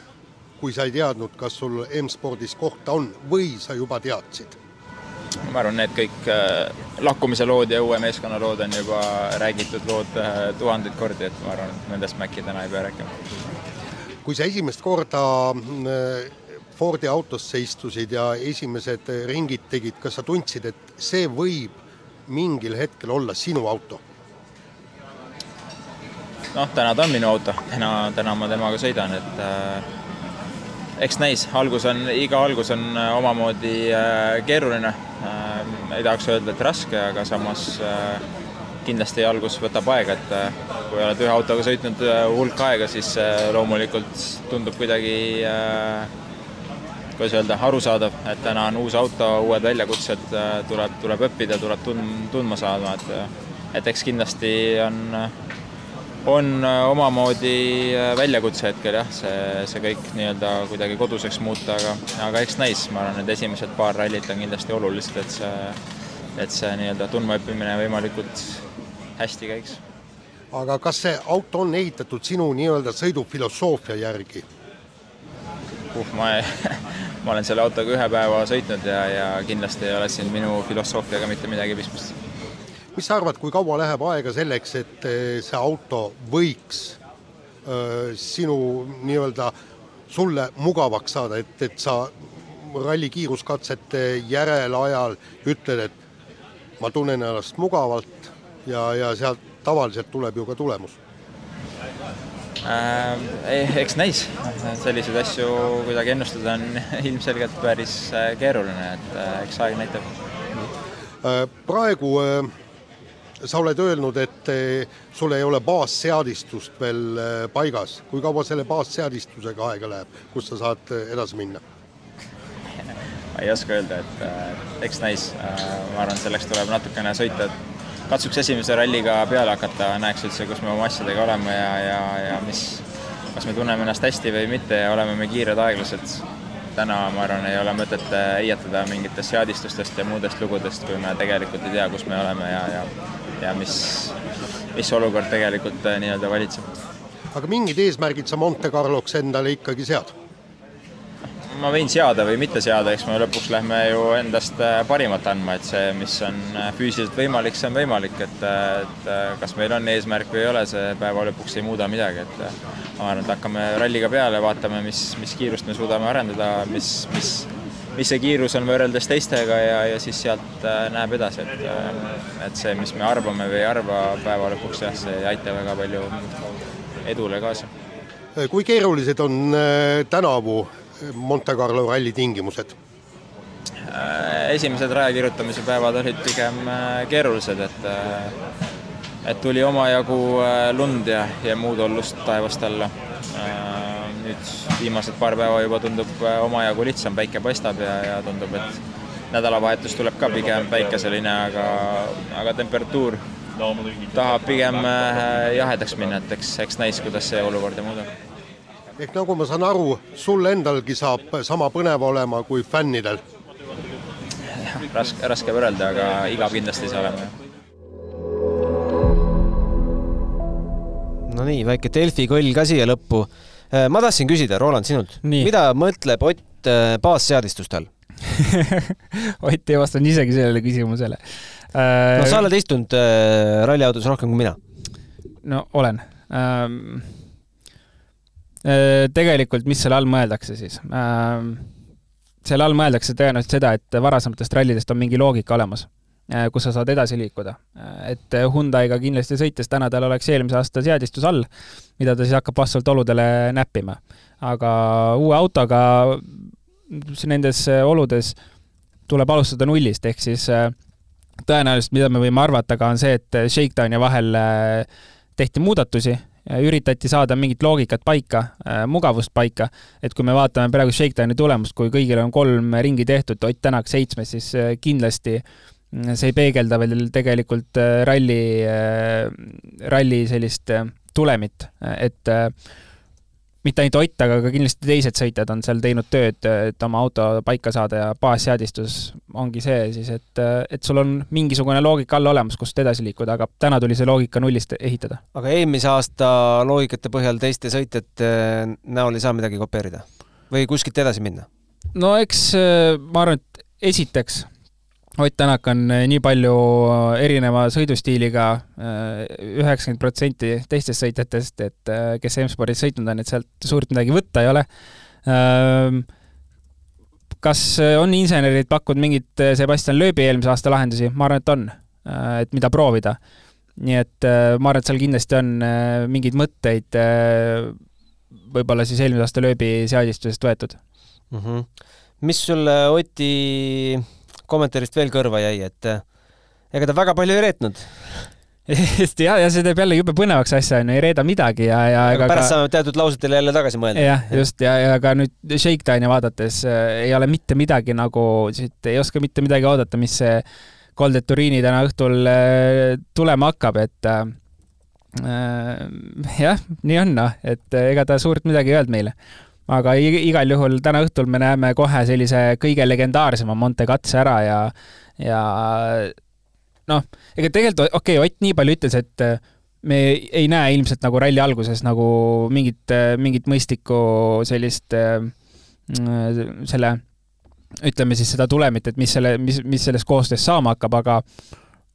kui sa ei teadnud, kas sul M-spordis kohta on või sa juba teadsid?
ma arvan, need kõik äh, lahkumise lood ja uue meeskonna lood on juba räägitud lood äh, tuhandeid kordi, et ma arvan, et nendest ma äkki täna ei pea rääkima
kui sa esimest korda mm, Fordi autosse istusid ja esimesed ringid tegid, kas sa tundsid, et see võib mingil hetkel olla sinu auto?
noh, täna ta on minu auto, täna, täna ma temaga sõidan, et äh, eks näis, algus on, iga algus on omamoodi äh, keeruline äh,. ei tahaks öelda, et raske, aga samas äh, kindlasti algus võtab aega, et äh, kui oled ühe autoga sõitnud äh, hulk aega, siis äh, loomulikult tundub kuidagi kuidas öelda, arusaadav, et täna on uus auto, uued väljakutsed, tuleb, tuleb õppida, tuleb tund-, tundma saada, et et eks kindlasti on, on omamoodi väljakutse hetkel jah, see, see kõik nii-öelda kuidagi koduseks muuta, aga, aga eks näis, ma arvan, need esimesed paar rallit on kindlasti olulised, et see, et see nii-öelda tundmaõppimine võimalikult hästi käiks.
aga kas see auto on ehitatud sinu nii-öelda sõidufilosoofia järgi?
uh, ma ei, ma olen selle autoga ühe päeva sõitnud ja, ja kindlasti ei ole siin minu filosoofiaga mitte midagi pistmist.
mis sa arvad, kui kaua läheb aega selleks, et eh, see auto võiks öö, eh, sinu nii-öelda sulle mugavaks saada, et, et sa ralli kiiruskatsete järelajal ütled, et ma tunnen ennast mugavalt ja, ja sealt tavaliselt tuleb ju ka tulemus
äh,? eks näis, selliseid asju kuidagi ennustada on ilmselgelt päris äh, keeruline, et äh, eks aeg näitab.
Äh, praegu sa oled öelnud, et sul ei ole baasseadistust veel paigas. kui kaua selle baasseadistusega aega läheb, kus sa saad edasi minna?
ei oska öelda, et eks näis. ma arvan, selleks tuleb natukene sõita, katsuks esimese ralliga peale hakata, näeks üldse, kus me oma asjadega oleme ja, ja, ja mis, kas me tunneme ennast hästi või mitte ja oleme me kiired, aeglased. täna, ma arvan, ei ole mõtet heietada mingitest seadistustest ja muudest lugudest, kui me tegelikult ei tea, kus me oleme ja, ja, ja mis, mis olukord tegelikult äh, nii-öelda valitseb.
aga mingid eesmärgid sa Monte Carloks endale ikkagi sead?
Ma võin seada või mitte seada, eks me lõpuks lähme ju endast äh, parimat andma, et see, mis on äh, füüsiliselt võimalik, see on võimalik, et, äh, et kas meil on eesmärk või ei ole, see päeva lõpuks ei muuda midagi, et ma arvan, et hakkame ralliga peale, vaatame, mis, mis kiirust me suudame arendada, mis, mis, mis see kiirus on võrreldes teistega ja, ja siis sealt näeb edasi, et et see, mis me arvame või ei arva päeva lõpuks jah, see ei aita väga palju edule kaasa.
kui keerulised on tänavu Monte Carlo ralli tingimused?
Äh, esimesed raja kirjutamise päevad olid pigem äh, keerulised, et äh, et tuli omajagu lund ja, ja muud ollust taevast alla. nüüd viimased paar päeva juba tundub omajagu lihtsam, päike paistab ja, ja tundub, et nädalavahetus tuleb ka pigem päikeseline, aga, aga temperatuur tahab pigem jahedaks minna, et eks, eks näis, kuidas see olukord muudab
ehk nagu ma saan aru, sul endalgi saab sama põnev olema kui fännidel?
raske, raske võrrelda, aga igav kindlasti see olema, jah.
no nii, väike Delfi kõll ka siia lõppu. Äh, ma tahtsin küsida, Roland, sinult, mida mõtleb Ott äh, baasseadistuste all
Ott ei vastanud isegi sellele küsimusele.
no sa oled istunud äh, ralliautos rohkem kui mina.
no olen ähm Äh, tegelikult, mis selle all mõeldakse siis? Ähm, selle all mõeldakse tõenäoliselt seda, et varasematest rallidest on mingi loogika olemas, äh, kus sa saad edasi liikuda. Äh, et Hyundai'ga kindlasti sõites täna tal oleks eelmise aasta seadistus all, mida ta siis hakkab vastavalt oludele näppima. aga uue autoga nendes oludes tuleb alustada nullist, ehk siis tõenäoliselt, mida me võime arvata ka, on see, et Shakedowni vahel tehti muudatusi üritati saada mingit loogikat paika, äh, mugavust paika, et kui me vaatame praegu Shakedowni tulemust, kui kõigil on kolm ringi tehtud, Ott Tänak seitsmes, siis äh, kindlasti mm, see ei peegelda veel tegelikult äh, ralli, ralli sellist tulemit, et mitte ainult Ott, aga ka kindlasti teised sõitjad on seal teinud tööd, et oma auto paika saada ja baasseadistus ongi see siis, et, et sul on mingisugune loogika all olemas, kust edasi liikuda, aga täna tuli see loogika nullist ehitada.
aga eelmise aasta loogikate põhjal teiste sõitjate näol ei saa midagi kopeerida? või kuskilt edasi minna?
no eks ma arvan, et esiteks Ott Tänak on eh, nii palju eh, erineva sõidustiiliga, eh, üheksakümmend protsenti teistest sõitjatest, et kes M-spordis sõitnud on, et sealt suurt midagi võtta ei ole. Ehm, kas on insenerid pakkunud mingit Sebastian Loebi eelmise aasta lahendusi? ma arvan, et on, et mida proovida. nii et ma arvan, et seal kindlasti on mingeid mõtteid võib-olla siis eelmise aasta lööbi seadistusest võetud
mm. -hmm. mis sulle Oti kommentaarist veel kõrva jäi, et ega ta väga palju ei reetnud
just ja, ja see teeb jälle jube põnevaks asja, onju, ei reeda midagi ja, ja
aga pärast ka... saame teatud lausetele jälle tagasi mõelda.
jah, just ja, ja ka nüüd Shakedowni vaadates äh, ei ole mitte midagi nagu, ei oska mitte midagi oodata, mis see Goldet Turiini täna õhtul äh, tulema hakkab, et äh jah, nii on noh, et ega ta suurt midagi ei öelnud meile aga igal juhul täna õhtul me näeme kohe sellise kõige legendaarsema Monte katse ära ja, ja noh, ega tegelikult okei okay,, Ott nii palju ütles, et äh, me ei näe ilmselt nagu ralli alguses nagu mingit, äh, mingit mõistlikku sellist äh, selle ütleme siis seda tulemit, et mis selle, mis, mis sellest koostööst saama hakkab, aga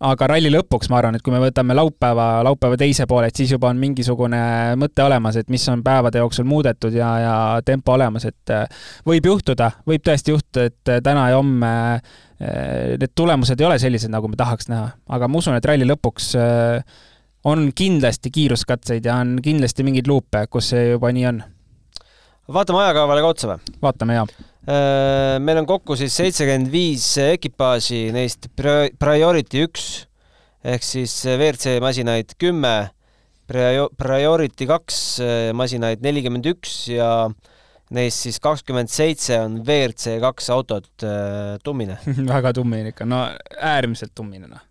aga ralli lõpuks ma arvan, et kui me võtame laupäeva, laupäeva teise poole, et siis juba on mingisugune mõte olemas, et mis on päevade jooksul muudetud ja, ja tempo olemas, et võib juhtuda, võib tõesti juhtuda, et täna ja homme Eh, need tulemused ei ole sellised, nagu me tahaks näha, aga ma usun, et ralli lõpuks on kindlasti kiiruskatseid ja on kindlasti mingeid luupe, kus see juba nii on.
vaatame ajakavale ka otsa või?
vaatame, jaa.
Eh, meil on kokku siis seitsekümmend viis ekipaaži, neist Priority üks ehk siis WRC masinaid kümme, Priority kaks masinaid nelikümmend üks ja Neist siis kakskümmend seitse on WRC kaks autot äh, tummine
väga tummine ikka, no äärmiselt tummine noh.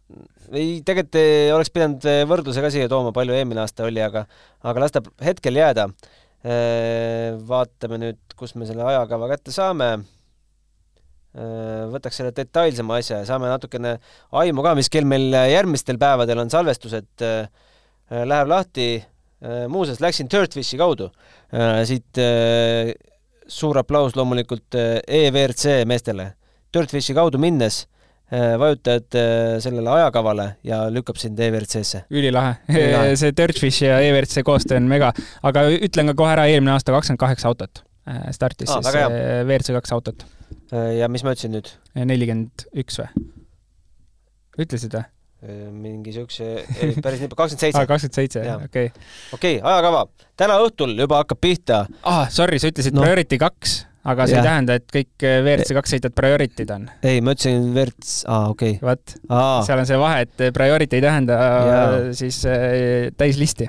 ei, tegelikult oleks pidanud äh, võrdluse ka siia tooma, palju eelmine aasta oli, aga, aga las ta hetkel jääda äh,. Vaatame nüüd, kus me selle ajakava kätte saame äh,. võtaks selle detailsema asja ja saame natukene aimu ka, mis kell meil järgmistel päevadel on salvestused äh,. Läheb lahti äh, muuseas, läksin Dirtfishi kaudu äh, siit äh, suur aplaus loomulikult EVRC meestele. Dirtfishi kaudu minnes vajutad eh, sellele ajakavale ja lükkab sind EVRC-sse.
ülilahe see Dirtfish ja EVRC koostöö on mega, aga ütlen ka kohe ära, eelmine aasta kakskümmend kaheksa autot startis ah, siis WRC kaks autot.
ja mis ma ütlesin nüüd?
nelikümmend üks või? ütlesid või?
mingi siukse, päris nii, kakskümmend seitse.
kakskümmend seitse, okei.
okei, ajakava. täna õhtul juba hakkab pihta.
ah, sorry, sa ütlesid no. Priority kaks, aga see ja. ei tähenda, et kõik äh, WRC kaks sõitjad Priority'd on.
ei, ma ütlesin WRC, aa, okei okay..
vot, seal on see vahe, et Priority ei tähenda ja. siis äh, täislisti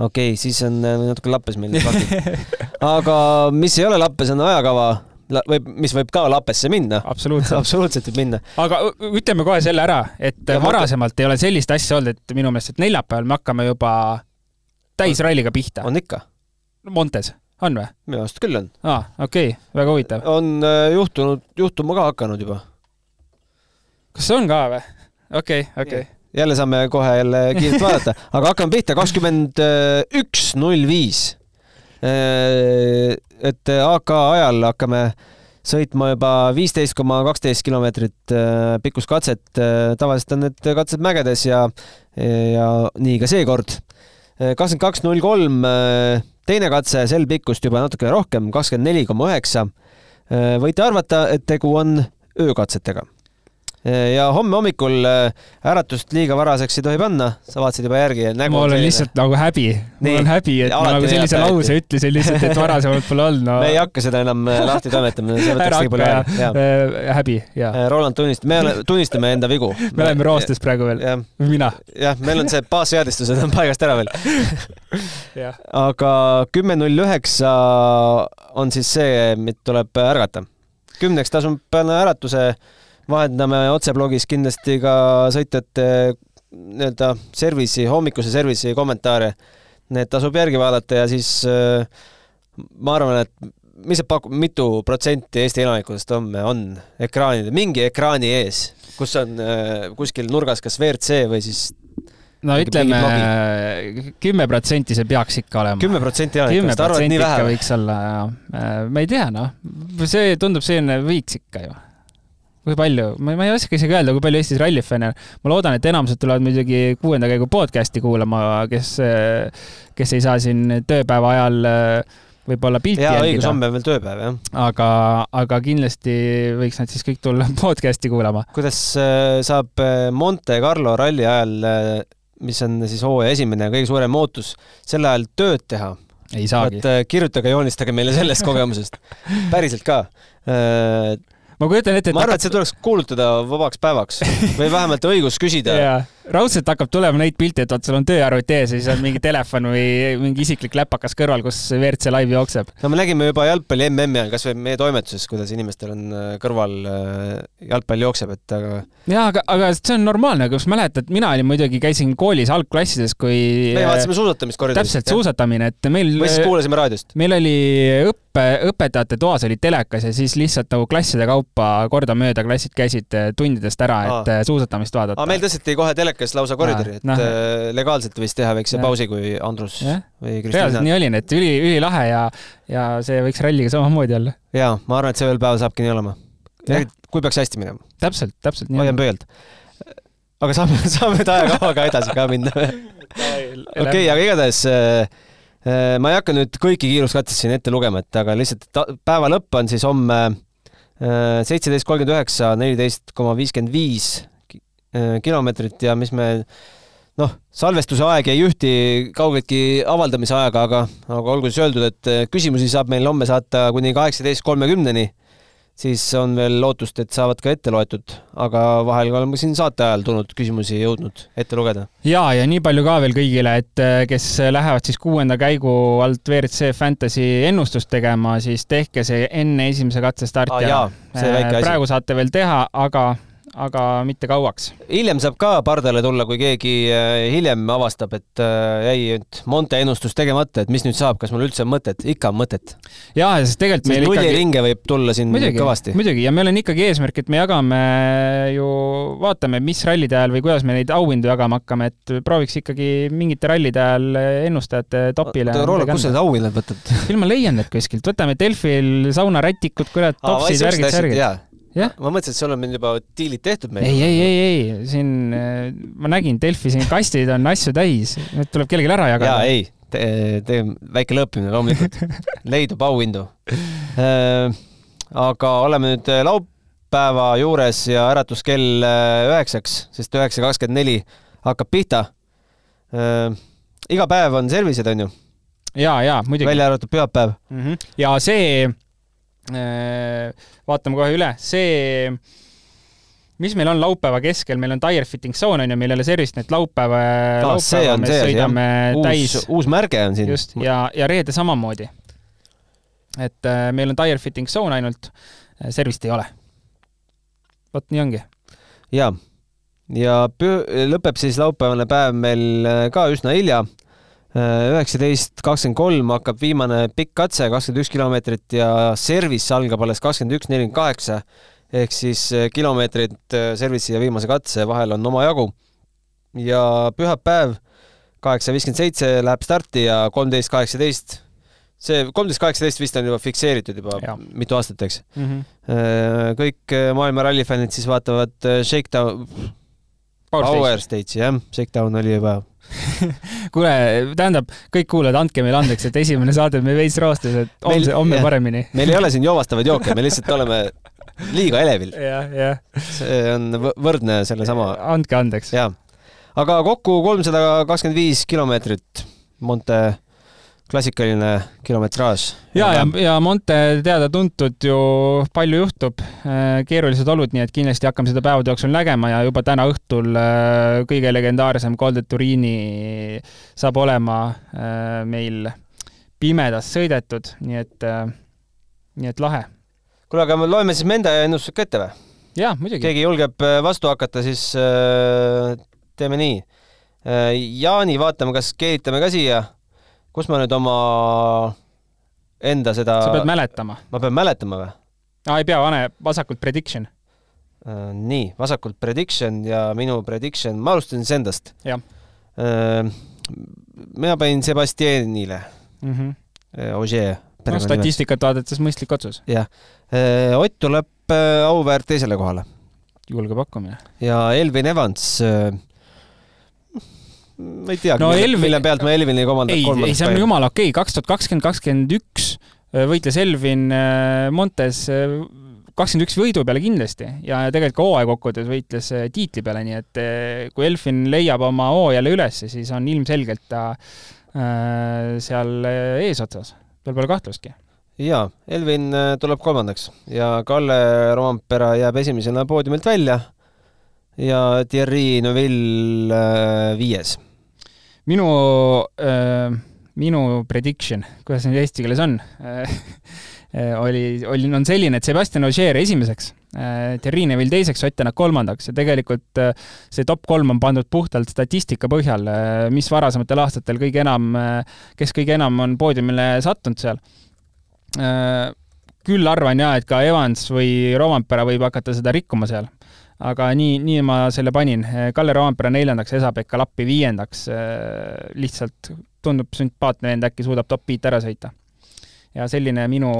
okei okay,, siis on natuke lappes meil need faktid. aga mis ei ole lappes, on ajakava võib, mis võib ka lapesse minna.
absoluutselt
absoluutselt võib minna.
aga ütleme kohe selle ära, et ja varasemalt mõtle... ei ole sellist asja olnud, et minu meelest, et neljapäeval me hakkame juba täisralliga pihta.
on ikka.
Montes, on või?
minu arust küll on.
aa, okei okay., väga huvitav.
on äh, juhtunud, juhtuma ka hakanud juba.
kas on ka või? okei okay,, okei okay
jälle saame kohe jälle kiirelt vaadata, aga hakkame pihta, kakskümmend üks null viis äh, et AK ajal hakkame sõitma juba viisteist koma kaksteist kilomeetrit äh, pikkust katset. Tavaliselt on need katsed mägedes ja, ja nii ka seekord. Kakskümmend kaks null kolm, teine katse, sel pikkust juba natukene rohkem, kakskümmend neli koma üheksa. võite arvata, et tegu on öökatsetega ja homme hommikul äh, äratust liiga varaseks ei tohi panna, sa vaatasid juba järgi.
mul on lihtsalt nagu häbi, mul on häbi, et ma nagu sellise lause ütlesin lihtsalt, et varasemalt pole olnud no..
me ei hakka seda enam äh, lahti toimetama, see võtaks liiga palju aega.
Häbi, jaa.
Roland tunnistab, me tunnistame enda vigu.
me oleme roostes praegu veel, mina.
jah, meil on see baasseadistused on paigast ära veel aga kümme null üheksa on siis see, mida tuleb ärgata. kümneks tasub panna äratuse vahendame otseblogis kindlasti ka sõitjate nii-öelda service'i, hommikuse service'i kommentaare. Need tasub järgi vaadata ja siis äh, ma arvan, et mis see pakub, mitu protsenti Eesti elanikest homme on ekraanide, mingi ekraani ees, kus on äh, kuskil nurgas kas WRC või siis
no ütleme, kümme protsenti see peaks ikka olema.
kümme protsenti elanikest, arvad nii vähe?
võiks olla, jah. Äh, ma ei tea, noh. see tundub selline võiks ikka ju kui palju, ma, ma ei oska isegi öelda, kui palju Eestis rallifänne on. ma loodan, et enamused tulevad muidugi kuuenda käigu podcast'i kuulama, kes, kes ei saa siin tööpäeva ajal võib-olla pilti
jaa, õigus, homme on veel tööpäev, jah.
aga, aga kindlasti võiks nad siis kõik tulla podcast'i kuulama.
kuidas äh, saab äh, Monte Carlo ralli ajal äh, mis on siis hooaja esimene ja kõige suurem ootus, sel ajal tööd teha.
ei saagi.
äh, kirjutage, joonistage meile sellest kogemusest. päriselt ka
ma kujutan ette,
et ma arvan, et see tuleks kuulutada vabaks päevaks või vähemalt õigus küsida
raudselt hakkab tulema neid pilte, et vot sul on tööarvuti ees ja siis on mingi telefon või mingi isiklik läpakas kõrval, kus WRC live jookseb.
no me nägime juba jalgpalli MM-i ajal, kasvõi meie toimetuses, kuidas inimestel on äh, kõrval äh, jalgpall jookseb, et aga.
jaa, aga, aga see on normaalne, kas mäletad, mina olin muidugi, käisin koolis algklassides, kui.
me vaatasime suusatamist koridoris.
täpselt, suusatamine, et meil.
või siis kuulasime raadiost.
meil oli õppe, õpetajate toas oli telekas ja siis lihtsalt nagu klasside kaupa kordamööda klassid käisid äh, tundidest ära, et Aa. suusatamist vaadata.
meil tõsteti kohe telekas lausa koridori, et no. Äh, legaalselt võis teha väikse ja. pausi, kui Andrus ja. või Kristina.
reaalselt nii oli, et üli, ülilahe ja, ja see võiks ralliga samamoodi olla.
jaa, ma arvan, et see ühel päeval saabki nii olema. kui peaks hästi minema.
täpselt, täpselt
nii. hoian pöialt. aga saame, saame ajakavaga edasi ka minna okei aga igatahes äh, äh, ma ei hakka nüüd kõiki kiiruskatsest siin ette lugema, et aga lihtsalt päeva lõpp on siis homme seitseteist kolmkümmend üheksa, neliteist koma viiskümmend viis kilomeetrit ja mis me noh, salvestuse aeg ei ühti kaugeltki avaldamise ajaga, aga, aga olgu siis öeldud, et eh, küsimusi saab meil homme saata kuni kaheksateist kolmekümneni. siis on veel lootust, et saavad ka ette loetud, aga vahel oleme siin saate ajal tulnud küsimusi jõudnud ette lugeda.
ja, ja nii palju ka veel kõigile, et eh, kes lähevad siis kuuenda käigu alt WRC Fantasy ennustust tegema, siis tehke see enne esimese katse starti
ah,.
praegu saate veel teha, aga aga mitte kauaks.
hiljem saab ka pardale tulla, kui keegi äh, hiljem avastab, et äh, jäi nüüd Monte ennustus tegemata, et mis nüüd saab, kas mul üldse on mõtet, ikka on mõtet.
jaa, sest tegelikult meil
ikkagi ringe võib tulla siin muidugi, kõvasti.
muidugi, ja meil on ikkagi eesmärk, et me jagame ju, vaatame, mis rallide ajal või kuidas me neid auhindu jagama hakkame, et prooviks ikkagi mingite rallide ajal ennustajate topile.
Roland, kus sa need auhinnad võtad?
küll ma leian need kuskilt, võtame Delfil saunarätikud, kurat, topsid, värgid, särgid
ma mõtlesin, et sul on juba diilid tehtud meil.
ei, ei, ei, ei, siin äh, ma nägin Delfi siin kastid on asju täis, need tuleb kellelegi ära jagada.
jaa, ei te,, tee väike lõõpimine loomulikult leidub auhindu äh,. aga oleme nüüd äh, laupäeva juures ja äratuskell äh, üheksaks, sest üheksa kakskümmend neli hakkab pihta äh,. iga päev on servised, on ju?
ja, ja muidugi.
välja arvatud pühapäev
mm. -hmm. ja see vaatame kohe üle, see, mis meil on laupäeva keskel, meil on tire fitting zone on ju, millele Servicenet laupäeva, laupäeva me see, sõidame
uus,
täis.
uus märge on siin.
just, ja, ja reede samamoodi. et äh, meil on tire fitting zone ainult, äh, service'it ei ole. vot nii ongi.
jaa, ja püh-, lõpeb siis laupäevane päev meil ka üsna hilja üheksateist kakskümmend kolm hakkab viimane pikk katse, kakskümmend üks kilomeetrit ja service algab alles kakskümmend üks nelikümmend kaheksa ehk siis eh, kilomeetrid eh, service'i ja viimase katse vahel on omajagu. ja pühapäev kaheksa viiskümmend seitse läheb starti ja kolmteist kaheksateist see kolmteist kaheksateist vist on juba fikseeritud juba ja. mitu aastat, eks mm. -hmm. kõik maailma rallifännid siis vaatavad Shakedown, Power, Power Stage'i, jah, Shakedown oli juba
kuule, tähendab, kõik kuulajad, andke meile andeks, et esimene saade me veits roostes, et homse, homme paremini.
meil ei ole siin joovastavaid jooke, me lihtsalt oleme liiga elevil. see on võrdne sellesama.
andke andeks.
jaa. aga kokku kolmsada kakskümmend viis kilomeetrit Monte klassikaline kilometraaž.
ja, ja, ja Monte teada-tuntud ju palju juhtub, äh, keerulised olud, nii et kindlasti hakkame seda päevade jooksul nägema ja juba täna õhtul äh, kõige legendaarsem Col de Turini saab olema äh, meil pimedas sõidetud, nii et, nii et lahe.
kuule, aga me loeme siis Mende ennustused ka ette või?
jah, muidugi.
keegi julgeb vastu hakata, siis teeme nii. Jaani, vaatame, kas keelitame ka siia kus ma nüüd oma enda seda
sa pead mäletama.
ma pean mäletama või?
aa, ei pea, pane vasakult prediction
uh,. nii, vasakult prediction ja minu prediction, ma alustan siis endast.
jah
uh,. mina panin Sebastianile
mm. -hmm.
Uh, Ogier.
no statistikat vaadates mõistlik otsus.
jah. Ott tuleb auväärt teisele kohale.
julge pakkumine.
ja Elvin Evans uh, ma ei teagi no,, mille, Elvin... mille pealt ma Elvini kolmandat
ei, ei, see on jumala okei okay., kaks tuhat kakskümmend, kakskümmend üks äh, võitles Elvin äh, Montes äh, kakskümmend üks võidu peale kindlasti ja tegelikult ka hooaja kokkuvõttes võitles tiitli peale, nii et kui Elfin leiab oma hoo jälle üles, siis on ilmselgelt ta seal eesotsas, veel pole kahtlustki.
jaa, Elvin tuleb kolmandaks ja Kalle Rompera jääb esimesena poodiumilt välja ja Thierry Neuville viies.
Minu äh, minu prediction, kuidas see nüüd eesti keeles on oli, oli, on selline, et Sebastian Ogier esimeseks, Thierry Neville teiseks, Ott Tänak kolmandaks ja tegelikult see top kolm on pandud puhtalt statistika põhjal, mis varasematel aastatel kõige enam, kes kõige enam on poodiumile sattunud seal. küll arvan jaa, et ka Evans või Rovampere võib hakata seda rikkuma seal aga nii, nii ma selle panin. Kalle Roompere neljandaks, Esa-Pekka Lappi viiendaks. lihtsalt tundub sümpaatne vend, äkki suudab top beat ära sõita. ja selline minu,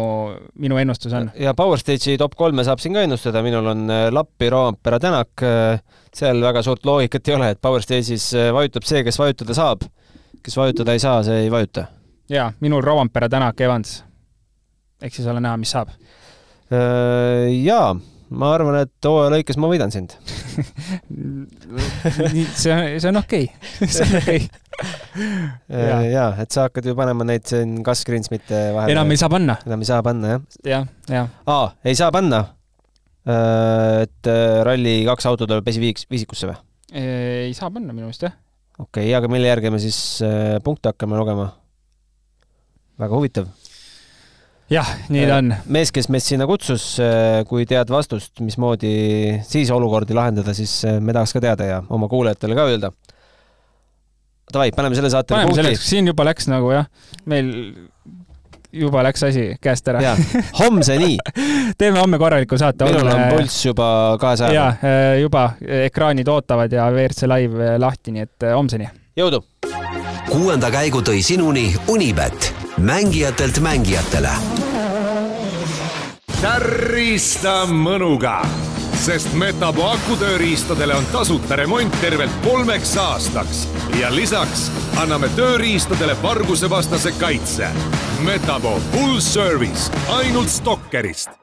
minu ennustus on.
ja Power Stage'i top kolme saab siin ka ennustada, minul on äh, Lappi, Roompere, Tänak. Äh, seal väga suurt loogikat ei ole, et Power Stage'is äh, vajutab see, kes vajutada saab. kes vajutada ei saa, see ei vajuta.
jaa, minul Roompere, Tänak, Evans. eks siis ole näha, mis saab.
Jaa ma arvan, et hooaja lõikes ma võidan sind
see on, see on okei okay., see on okei
okay. ja. ja, et sa hakkad ju panema neid siin kas Greensmite vahele.
enam ei saa panna.
enam ei saa panna, jah?
jah, jah.
aa, ei saa panna? Äh, et äh, Rally2 auto tuleb esiviisikusse või?
ei saa panna minu meelest, jah.
okei okay,, aga mille järgi me siis äh, punkte hakkame lugema? väga huvitav
jah, nii ta on.
mees, kes meid sinna kutsus, äh, kui tead vastust, mismoodi siis olukordi lahendada, siis äh, me tahaks ka teada ja oma kuulajatele ka öelda. Davai, paneme selle saatele
paneme punkti. siin juba läks nagu jah, meil juba läks asi käest ära.
homseni
teeme homme korraliku saate.
minul on pulss juba kahesaja.
jaa, äh, juba ekraanid ootavad ja WRC live lahti, nii et homseni.
jõudu!
kuuenda käigu tõi sinuni Unibet, mängijatelt mängijatele.
Tärista mõnuga, sest Metapo akutööriistadele on tasuta remont tervelt kolmeks aastaks. Ja lisaks anname tööriistadele vargusevastase kaitse. Metapo full service ainult Stalkerist